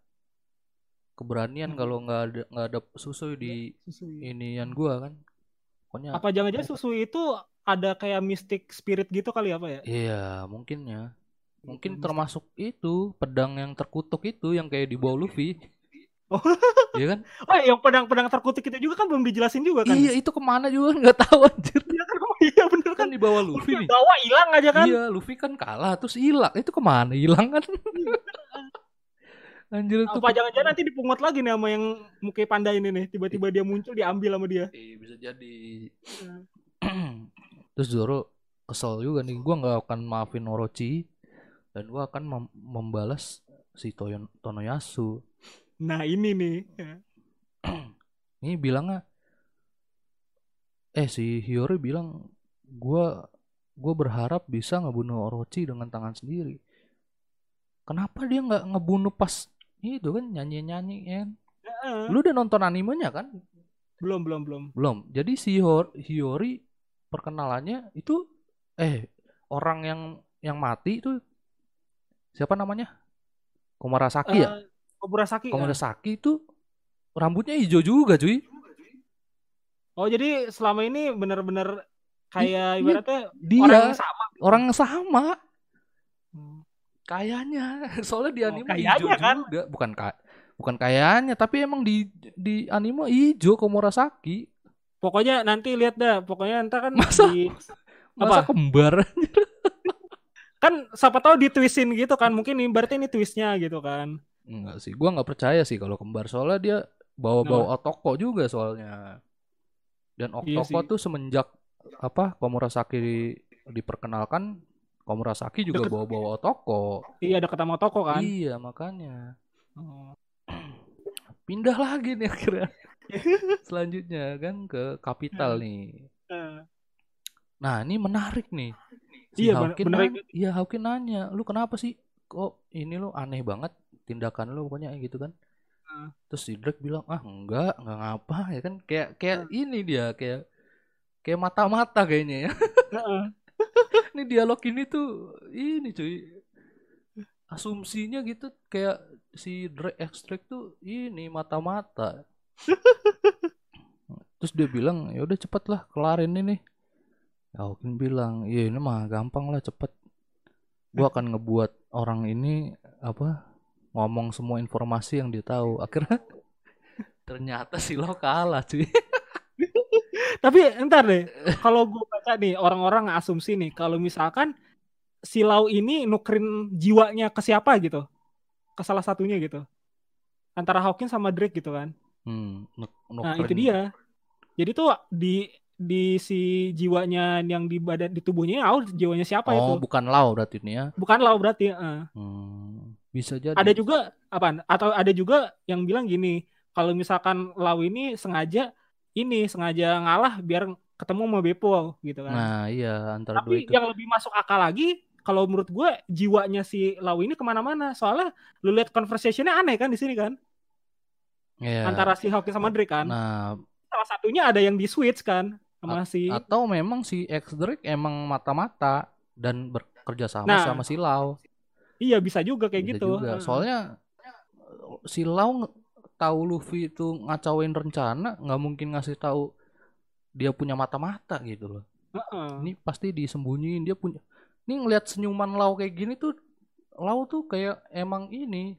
keberanian Hmm. kalau nggak ada nggak ada Susui di Susui. inian gua kan. Pokoknya Apa jangan-jangan susui itu ada kayak mystic spirit gitu kali apa ya? iya mungkinnya. Mungkin Mystic- termasuk itu pedang yang terkutuk itu yang kayak di bawah Luffy. Oh. Iya kan? [laughs] Oh, yang pedang-pedang terkutuk itu juga kan belum dijelasin juga kan? Iya itu ke mana juga nggak tahu anjir. Iya kan? Oh, iya bener kan. Kan di bawah Luffy nih. Bawa hilang aja kan? Iya, Luffy kan kalah terus hilang. Itu ke mana? Hilang kan? [laughs] Anjir itu. Apa jangan-jangan nanti dipungut lagi nih sama yang muka panda ini nih. Tiba-tiba dia muncul diambil sama dia. Eh, bisa jadi. Hmm. terus Zoro kesel juga nih. Gua nggak akan maafin Orochi dan gua akan mem- membalas si Toyon Tonoyasu. Nah ini nih. [clears throat] Ini bilangnya eh si Hiyori bilang gua gua berharap bisa ngebunuh Orochi dengan tangan sendiri. Kenapa dia nggak ngebunuh pas itu kan nyanyi-nyanyi kan? Heeh. Lu udah nonton animenya kan? Belum, belum, belum. Belum. Jadi si Hiyori perkenalannya itu eh orang yang yang mati itu siapa namanya? Komarasaki ya? Eh, Koburasaki. kan? Komarasaki itu rambutnya hijau juga, cuy. Oh jadi selama ini benar-benar kayak ibaratnya Dia orang yang sama. orang yang sama Hmm. kayaknya. [laughs] Soalnya di Oh, anime kayaknya hijau kan? juga, bukan ka- bukan kayaknya, tapi emang di di anime hijau Komurasaki. Pokoknya nanti lihat dah. Pokoknya ntar kan Masa? di Masa Apa? kembar? [laughs] kan siapa tahu ditwistin gitu kan. Mungkin ini berarti ini twistnya gitu kan. Enggak sih, gua nggak percaya sih kalau kembar soalnya dia bawa-bawa Otoko juga soalnya. Dan Iya Otoko sih. tuh semenjak apa Komurasaki di- diperkenalkan, Komurasaki juga Deket. bawa-bawa Otoko. Iya dekat sama toko kan. Iya, makanya Oh. [clears throat] pindah lagi nih akhirnya. [laughs] Selanjutnya kan ke kapital nih. Eh, Nah, ini menarik nih. Si Iya, Hawkin nan- iya Hawkin nanya, lu kenapa sih? Kok ini lu aneh banget tindakan lu pokoknya gitu kan? Hmm. Terus si Drake bilang, ah enggak, enggak ngapa ya kan? Kayak kayak ini dia kayak kayak mata-mata kayaknya ya. [laughs] Heeh. ini dialog ini tuh ini cuy. Asumsinya gitu kayak si Drake X-Drake tuh ini mata-mata. [laughs] Terus dia bilang, ya udah cepet lah kelarin ini. Ya Hawkin bilang, iya ini mah gampang lah cepet. Gua akan ngebuat orang ini apa ngomong semua informasi yang dia tahu. Akhirnya [laughs] ternyata si lo kalah cuy. [laughs] Tapi entar deh, kalau gue baca nih orang-orang asumsi nih, kalau misalkan si Lau ini nukerin jiwanya ke siapa gitu, ke salah satunya gitu, antara Hawkins sama Drake gitu kan. Hmm, nuk- Nah itu dia. Jadi tuh di di si jiwanya yang di badan di tubuhnya oh jiwanya siapa itu? Oh, bukan Lau berarti ini ya. Bukan Lau berarti. eh. Hmm, bisa jadi. Ada juga apa? Atau ada juga yang bilang gini, kalau misalkan Lau ini sengaja ini sengaja ngalah biar ketemu sama Beppo gitu kan. Nah, iya antara dua Tapi itu. yang lebih masuk akal lagi, kalau menurut gue jiwanya si Lau ini ke mana-mana. Soalnya lu lihat conversationnya aneh kan di sini kan, Iya. antara si Hawkins sama Drake kan. Nah, Salah satunya ada yang di switch kan sama si. atau memang si X Drake emang mata-mata dan bekerja sama Nah, sama si Lau. Iya bisa juga kayak Bisa gitu. juga. Soalnya si Lau tahu Luffy itu ngacauin rencana, nggak mungkin ngasih tahu dia punya mata-mata gitu loh. Heeh. Ini pasti disembunyiin dia punya. Ini ngelihat senyuman Lau kayak gini tuh Lau tuh kayak emang ini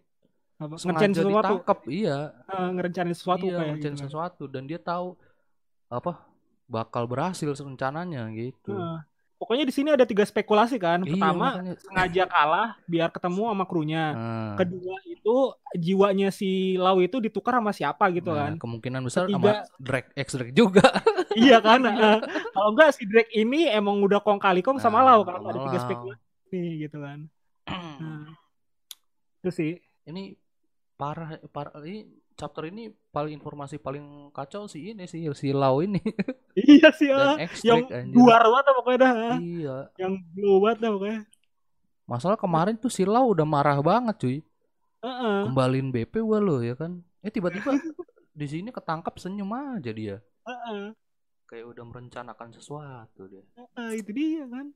Apa, ngerencanain sesuatu, ditangkap, iya. eh, ngerencanain sesuatu iya, kayak ngerjain gitu kan. sesuatu dan dia tahu apa bakal berhasil rencananya gitu. Nah, pokoknya di sini ada tiga spekulasi kan. Iya, Pertama makanya. sengaja kalah biar ketemu sama krunya. Nah, Kedua itu jiwanya si Lau itu ditukar sama siapa gitu nah, kan. kemungkinan besar Ketiga- sama Drake X Drake juga. [laughs] iya kan. Nah, kalau enggak si Drake ini emang udah kong kali kong sama Lau kan sama ada tiga spekulasi nih gitu kan. [clears throat] Nah, itu sih. ini parah parah ini chapter ini paling informasi paling kacau sih ini sih si Lau ini [laughs] Iya sih ah. yang anjir. luar banget pokoknya dah. ah. Iya. Yang blue banget dah pokoknya. Masalah kemarin tuh si Lau udah marah banget cuy. Heeh. Kembaliin BP gua lo ya kan. Eh tiba-tiba [laughs] di sini ketangkap senyum aja dia. Heeh. Kayak udah merencanakan sesuatu dia. Heeh, itu dia kan.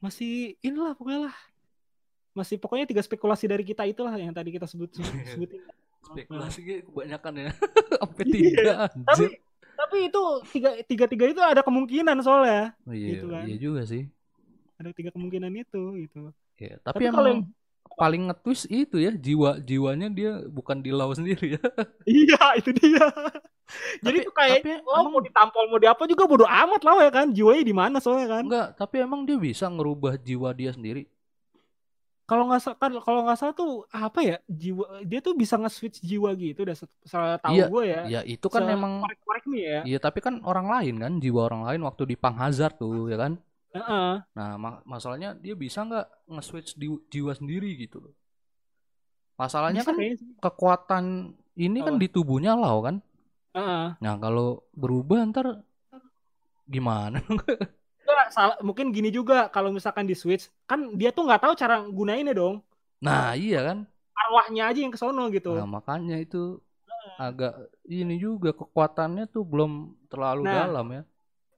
Masih inilah pokoknya lah. Masih pokoknya tiga spekulasi dari kita itulah yang tadi kita sebut [laughs] sebutin. Spekulasi kebanyakan ya. [laughs] Sampai Iya. tiga Tapi tapi itu tiga tiga tiga itu ada kemungkinan soalnya. Oh, iya, gitu kan. iya juga sih. Ada tiga kemungkinan itu gitu. Iya, Tapi, tapi, kalau emang yang paling nge-twist itu ya jiwa jiwanya dia bukan di Lau [laughs] sendiri ya. iya itu dia. [laughs] Jadi Tapi- tuh kayak tapi lo emang- mau ditampol mau di apa juga bodo amat lah ya kan. Jiwanya di mana soalnya kan. Enggak, tapi emang dia bisa ngerubah jiwa dia sendiri. Kalau nggak salah kan kalau nggak salah tuh apa ya jiwa dia tuh bisa nge-switch jiwa gitu udah salah tahu Iya, gue ya. Ya itu kan emang korek-korek nih ya. Iya, tapi kan orang lain kan, jiwa orang lain waktu di Pang Hazard tuh, ya kan? Heeh. Nah, ma- masalahnya dia bisa nggak nge-switch di jiwa sendiri gitu loh. Masalahnya Bisa kan kayaknya sih. kekuatan ini kan Apa? di tubuhnya Lau kan. Heeh. Nah, kalau berubah ntar gimana? [laughs] Salah mungkin gini juga kalau misalkan di switch kan dia tuh nggak tahu cara gunainnya dong Nah, iya kan? arwahnya aja yang kesono gitu Nah, makanya itu agak ini juga kekuatannya tuh belum terlalu Nah, dalam ya.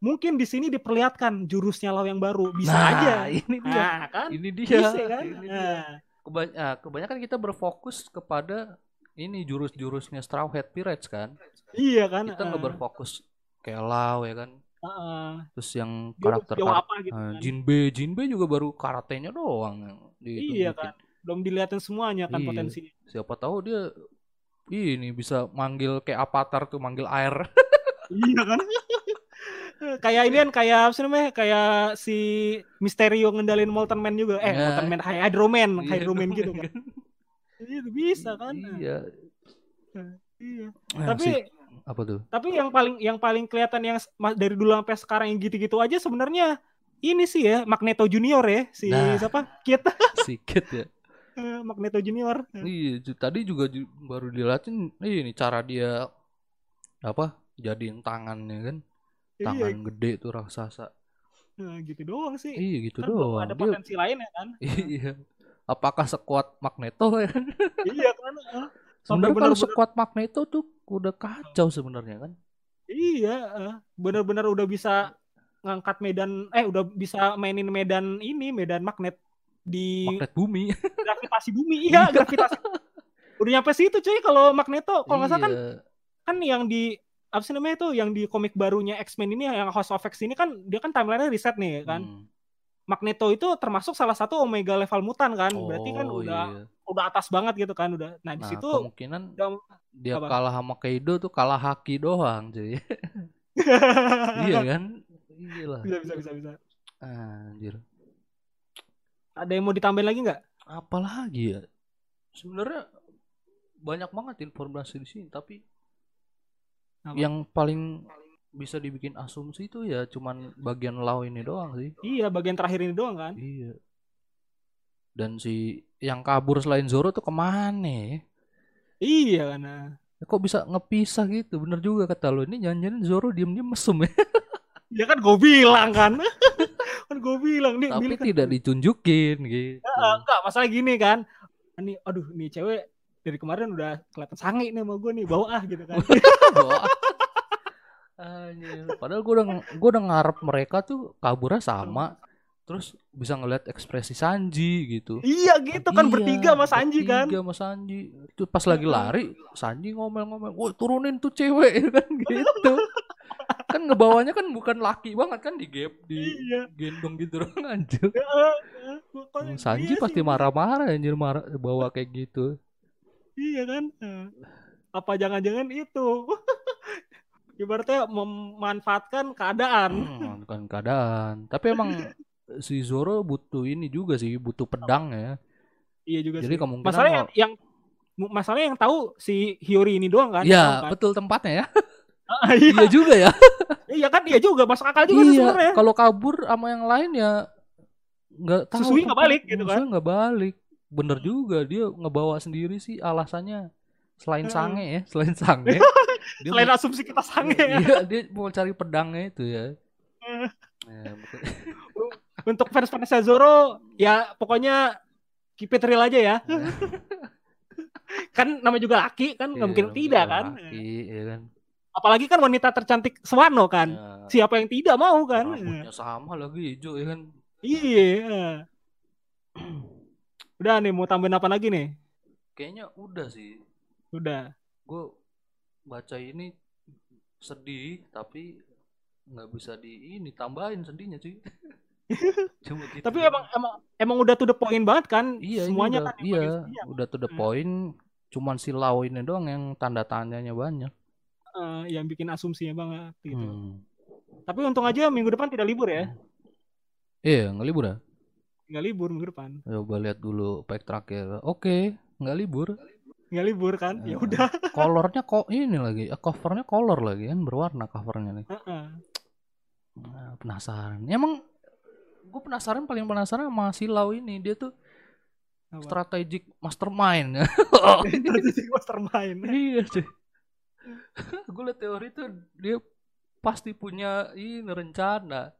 mungkin di sini diperlihatkan jurusnya Lau yang baru bisa nah, aja ini dia. nah kan Ini dia. bisa kan Ini dia. nah, Keba- ah, kebanyakan kita berfokus kepada ini jurus-jurusnya Straw Hat Pirates kan. iya kan Kita nggak Heeh. berfokus kayak Lau ya kan. Heeh. Terus yang Dia karakter karakter apa gitu kan Jinbe, Jinbe juga baru karatenya doang iya kan belum dilihatin semuanya kan Iya. potensinya Siapa tahu dia ini bisa manggil kayak Avatar tuh manggil air. iya kan [laughs] kayak ini kan kayak apa sih namanya kayak si Misterio ngendalin Molten Man juga eh Ya. Molten Man Hydro Man Iya, Hydro Man gitu kan kan. Itu bisa kan Iya. iya Nah, tapi apa tuh? Tapi yang paling yang paling kelihatan yang dari dulu sampai sekarang yang gitu-gitu aja sebenarnya ini sih ya Magneto Junior ya si Nah. siapa kita Sikit [laughs] ya. [laughs] Magneto Junior. Iya, tadi juga ju- baru dilihatin ini cara dia apa? Jadiin tangannya kan. Tangan Iya, gede tuh raksasa. nah, gitu doang sih. Iya gitu Kan doang. ada Dia potensi lain ya kan? [laughs] iya. Apakah sekuat Magneto ya kan? iya kan? Sebenarnya kalau bener-bener- sekuat Magneto tuh udah kacau sebenarnya kan. Iya, ah. benar-benar udah bisa ngangkat medan eh udah bisa mainin medan ini medan magnet di Magnet bumi. [laughs] gravitasi bumi. Iya, gravitasi. udah nyampe situ cuy kalau Magneto kalau nggak salah kan Iya. kan yang di apa sih namanya tuh yang di komik barunya X-Men ini yang House of X ini kan dia kan timeline reset nih kan. Hmm. Magneto itu termasuk salah satu Omega level mutan kan. Berarti kan Oh, udah iya. udah atas banget gitu kan udah. Nah, di Nah, situ kemungkinan udah- dia apa? kalah sama Kaido tuh kalah haki doang, cuy. [laughs] iya kan? Iya lah. bisa bisa bisa bisa. Anjir. Ada yang mau ditambahin lagi nggak? Apalagi ya? Sebenarnya banyak banget informasi di sini, tapi Apa? yang paling bisa dibikin asumsi itu ya cuman bagian law ini doang sih. Iya, bagian terakhir ini doang kan. Iya. Dan si yang kabur selain Zoro tuh ke mana ya? Iya kan. nah. Ya, Kok bisa ngepisah gitu? Bener juga kata lo. Ini jangan-jangan Zoro diem-diem mesum ya. [laughs] Ya kan gue bilang kan. [laughs] kan gue bilang nih, Tapi kan- tidak ditunjukin gitu. Eh, enggak, masalah gini kan. Ini aduh, nih cewek dari kemarin udah kelihatan sange nih sama gue nih, bawa ah gitu kan. [laughs] Anjir. Padahal gue udah gue udah ngarep mereka tuh kaburnya sama. Terus bisa ngeliat ekspresi Sanji gitu. iya gitu kan Iya, bertiga sama Sanji kan. bertiga sama Sanji. Itu pas lagi lari, Sanji ngomel-ngomel, "Woi, turunin tuh cewek." [laughs] kan gitu. kan ngebawanya kan bukan laki banget kan di gap di Iya. gendong gitu dong anjir. Sanji iya pasti marah-marah anjir marah bawa kayak gitu. Iya kan? Apa jangan-jangan itu [laughs] ibaratnya memanfaatkan keadaan. Hmm, kan keadaan. Tapi emang [laughs] si Zoro butuh ini juga sih, butuh pedang ya. Iya juga Jadi sih. kemungkinan Masalahnya yang, kalau- yang masalahnya yang tahu si Hiyori ini doang kan? Iya, kan? betul tempatnya ya. [laughs] Ah, iya. iya juga ya. [laughs] iya kan iya juga masuk akal juga sih sebenarnya. iya, kalau kabur sama yang lain ya nggak tahu. Susui nggak tempat- balik gitu kan. Susui nggak balik. Bener juga dia ngebawa sendiri sih alasannya selain Heeh. sange ya, selain [laughs] sange. dia Selain [laughs] mau- asumsi kita sange ya. Iya, dia mau cari pedangnya itu ya. Ya, betul. [laughs] Untuk fans-fansnya Zoro ya pokoknya keep it real aja ya. kan namanya juga laki kan nggak Iya, mungkin tidak kan. laki, ya kan. Apalagi kan wanita tercantik Swano kan. Ya, Siapa yang tidak mau kan? rambutnya sama lagi hijau ya kan. Iya. [clears throat] Udah nih mau tambahin apa lagi nih? Kayaknya udah sih. Udah. Gue baca ini sedih tapi nggak bisa di ini tambahin sedihnya cuy. [laughs] Cuma gitu. Tapi emang emang emang udah to the point banget kan? iya Semuanya udah, kan iya paling sedih. udah to the Hmm. point. Cuman si Lau ini doang yang tanda tanyanya banyak. Eh, yang bikin asumsinya banget gitu. Hmm. Tapi untung aja minggu depan tidak libur ya. Iya nggak libur ya? Nggak libur minggu depan. Coba lihat dulu pack terakhir. Oke nggak libur. Nggak libur kan? Ya udah. Colornya kok ini lagi, eh, covernya color lagi kan berwarna covernya nih. Heeh. Nah, penasaran. Emang gue penasaran paling penasaran sama si Lau ini dia tuh Apa? strategic mastermind. [laughs] Strategic mastermind. iya cuy. [laughs] gue liat teori tuh dia pasti punya ini rencana.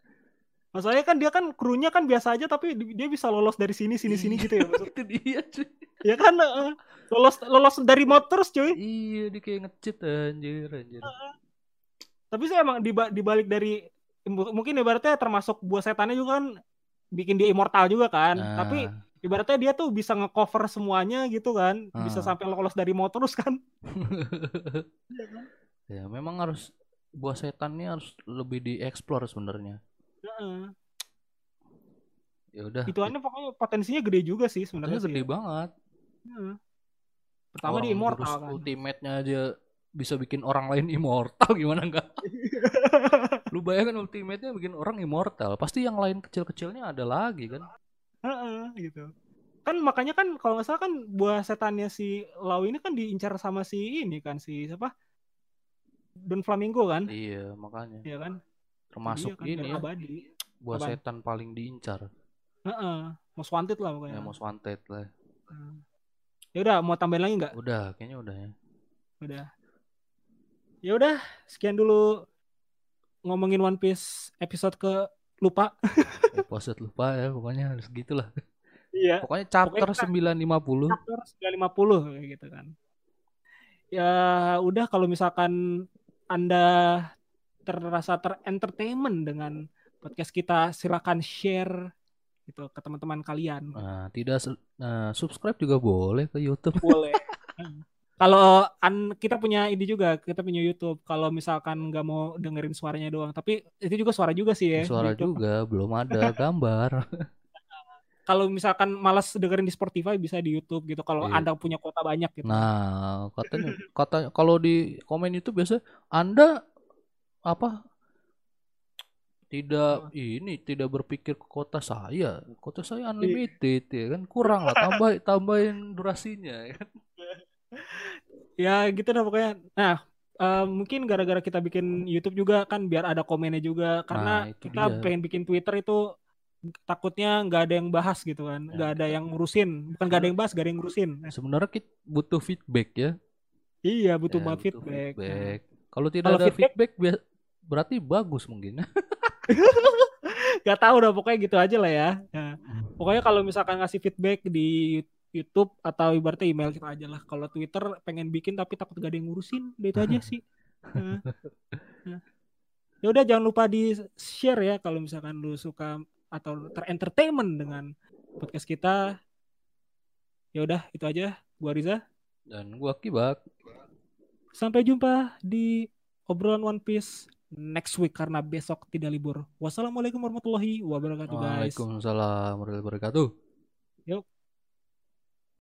Masalahnya kan dia kan krunya kan biasa aja tapi di- dia bisa lolos dari sini sini sini gitu ya maksud. Itu dia cuy. Ya kan heeh. lolos lolos dari mod terus cuy. Iya dia kayak ngecit anjir anjir. Tapi sih emang diba- dibalik dari mu- mungkin ibaratnya termasuk buah setannya juga kan bikin dia immortal juga kan. Nah, Tapi ibaratnya dia tuh bisa ngecover semuanya gitu kan. Bisa Ah. sampai lolos dari mod terus kan. [laughs] ya memang harus buah setan ini harus lebih dieksplor sebenarnya. Ya udah. Ituannya pokoknya potensinya gede juga sih sebenarnya Sebenarnya sih. gede banget. Heeh. Pertama Orang di immortal kan. Ultimate-nya aja bisa bikin orang lain immortal [laughs] gimana enggak? [laughs] Lu bayangin ultimate-nya bikin orang immortal, pasti yang lain kecil-kecilnya ada lagi kan? Heeh, gitu. Kan makanya kan kalau nggak salah kan buah setannya si Lau ini kan diincar sama si ini kan si siapa? Don Flamingo kan? Iya, makanya. Iya kan? Termasuk Iya kan, ini ya, abadi. buah Apaan? setan paling diincar. Heeh. Most wanted lah pokoknya. Ya most wanted lah. Hmm. Ya udah mau tambahin lagi nggak? Udah, kayaknya udah ya. Udah. Ya udah, sekian dulu ngomongin One Piece episode ke lupa. [laughs] Episode lupa ya, pokoknya harus gitulah. Iya. Pokoknya chapter Pokoknya 950 Chapter 950 kayak gitu kan. Ya udah kalau misalkan Anda terasa terentertainment dengan podcast kita silakan share gitu ke teman-teman kalian. Nah, tidak nah, subscribe juga boleh ke YouTube. Boleh. [laughs] Kalau an kita punya ini juga, kita punya YouTube. Kalau misalkan nggak mau dengerin suaranya doang, tapi itu juga suara juga sih ya. Suara YouTube. juga, belum ada [laughs] gambar. [laughs] Kalau misalkan malas dengerin di Spotify bisa di YouTube gitu. Kalau Iya. Anda punya kuota banyak gitu. Nah, katanya kata kalau di komen itu biasa Anda apa tidak ini tidak berpikir ke kota saya. Kota saya unlimited ya kan kurang lah tambah [laughs] tambahin durasinya ya kan. Ya gitu dah pokoknya. Nah, eh, mungkin gara-gara kita bikin YouTube juga kan biar ada komennya juga karena Nah, kita dia. pengen bikin Twitter itu takutnya nggak ada yang bahas gitu kan, Ya, nggak ada yang ngurusin, bukan nggak ada yang bahas, nggak ada yang ngurusin. Sebenarnya kita butuh feedback ya. Iya butuh Ya, banget butuh feedback. Nah, feedback. Kalau tidak Kalau ada feedback- feedback, berarti bagus mungkin. [laughs] Gak tahu udah pokoknya gitu aja lah ya. Nah, pokoknya kalau misalkan ngasih feedback di YouTube atau ibaratnya email kita aja lah. Kalau Twitter pengen bikin tapi takut gak ada yang ngurusin, udah itu aja sih. Nah, [laughs] nah. Ya udah jangan lupa di share ya kalau misalkan lu suka atau terentertainment dengan podcast kita. Ya udah itu aja. Gua Riza. Dan gua kibak. Sampai jumpa di obrolan One Piece next week karena besok tidak libur. Wassalamualaikum warahmatullahi wabarakatuh guys. Waalaikumsalam warahmatullahi wabarakatuh. Yuk.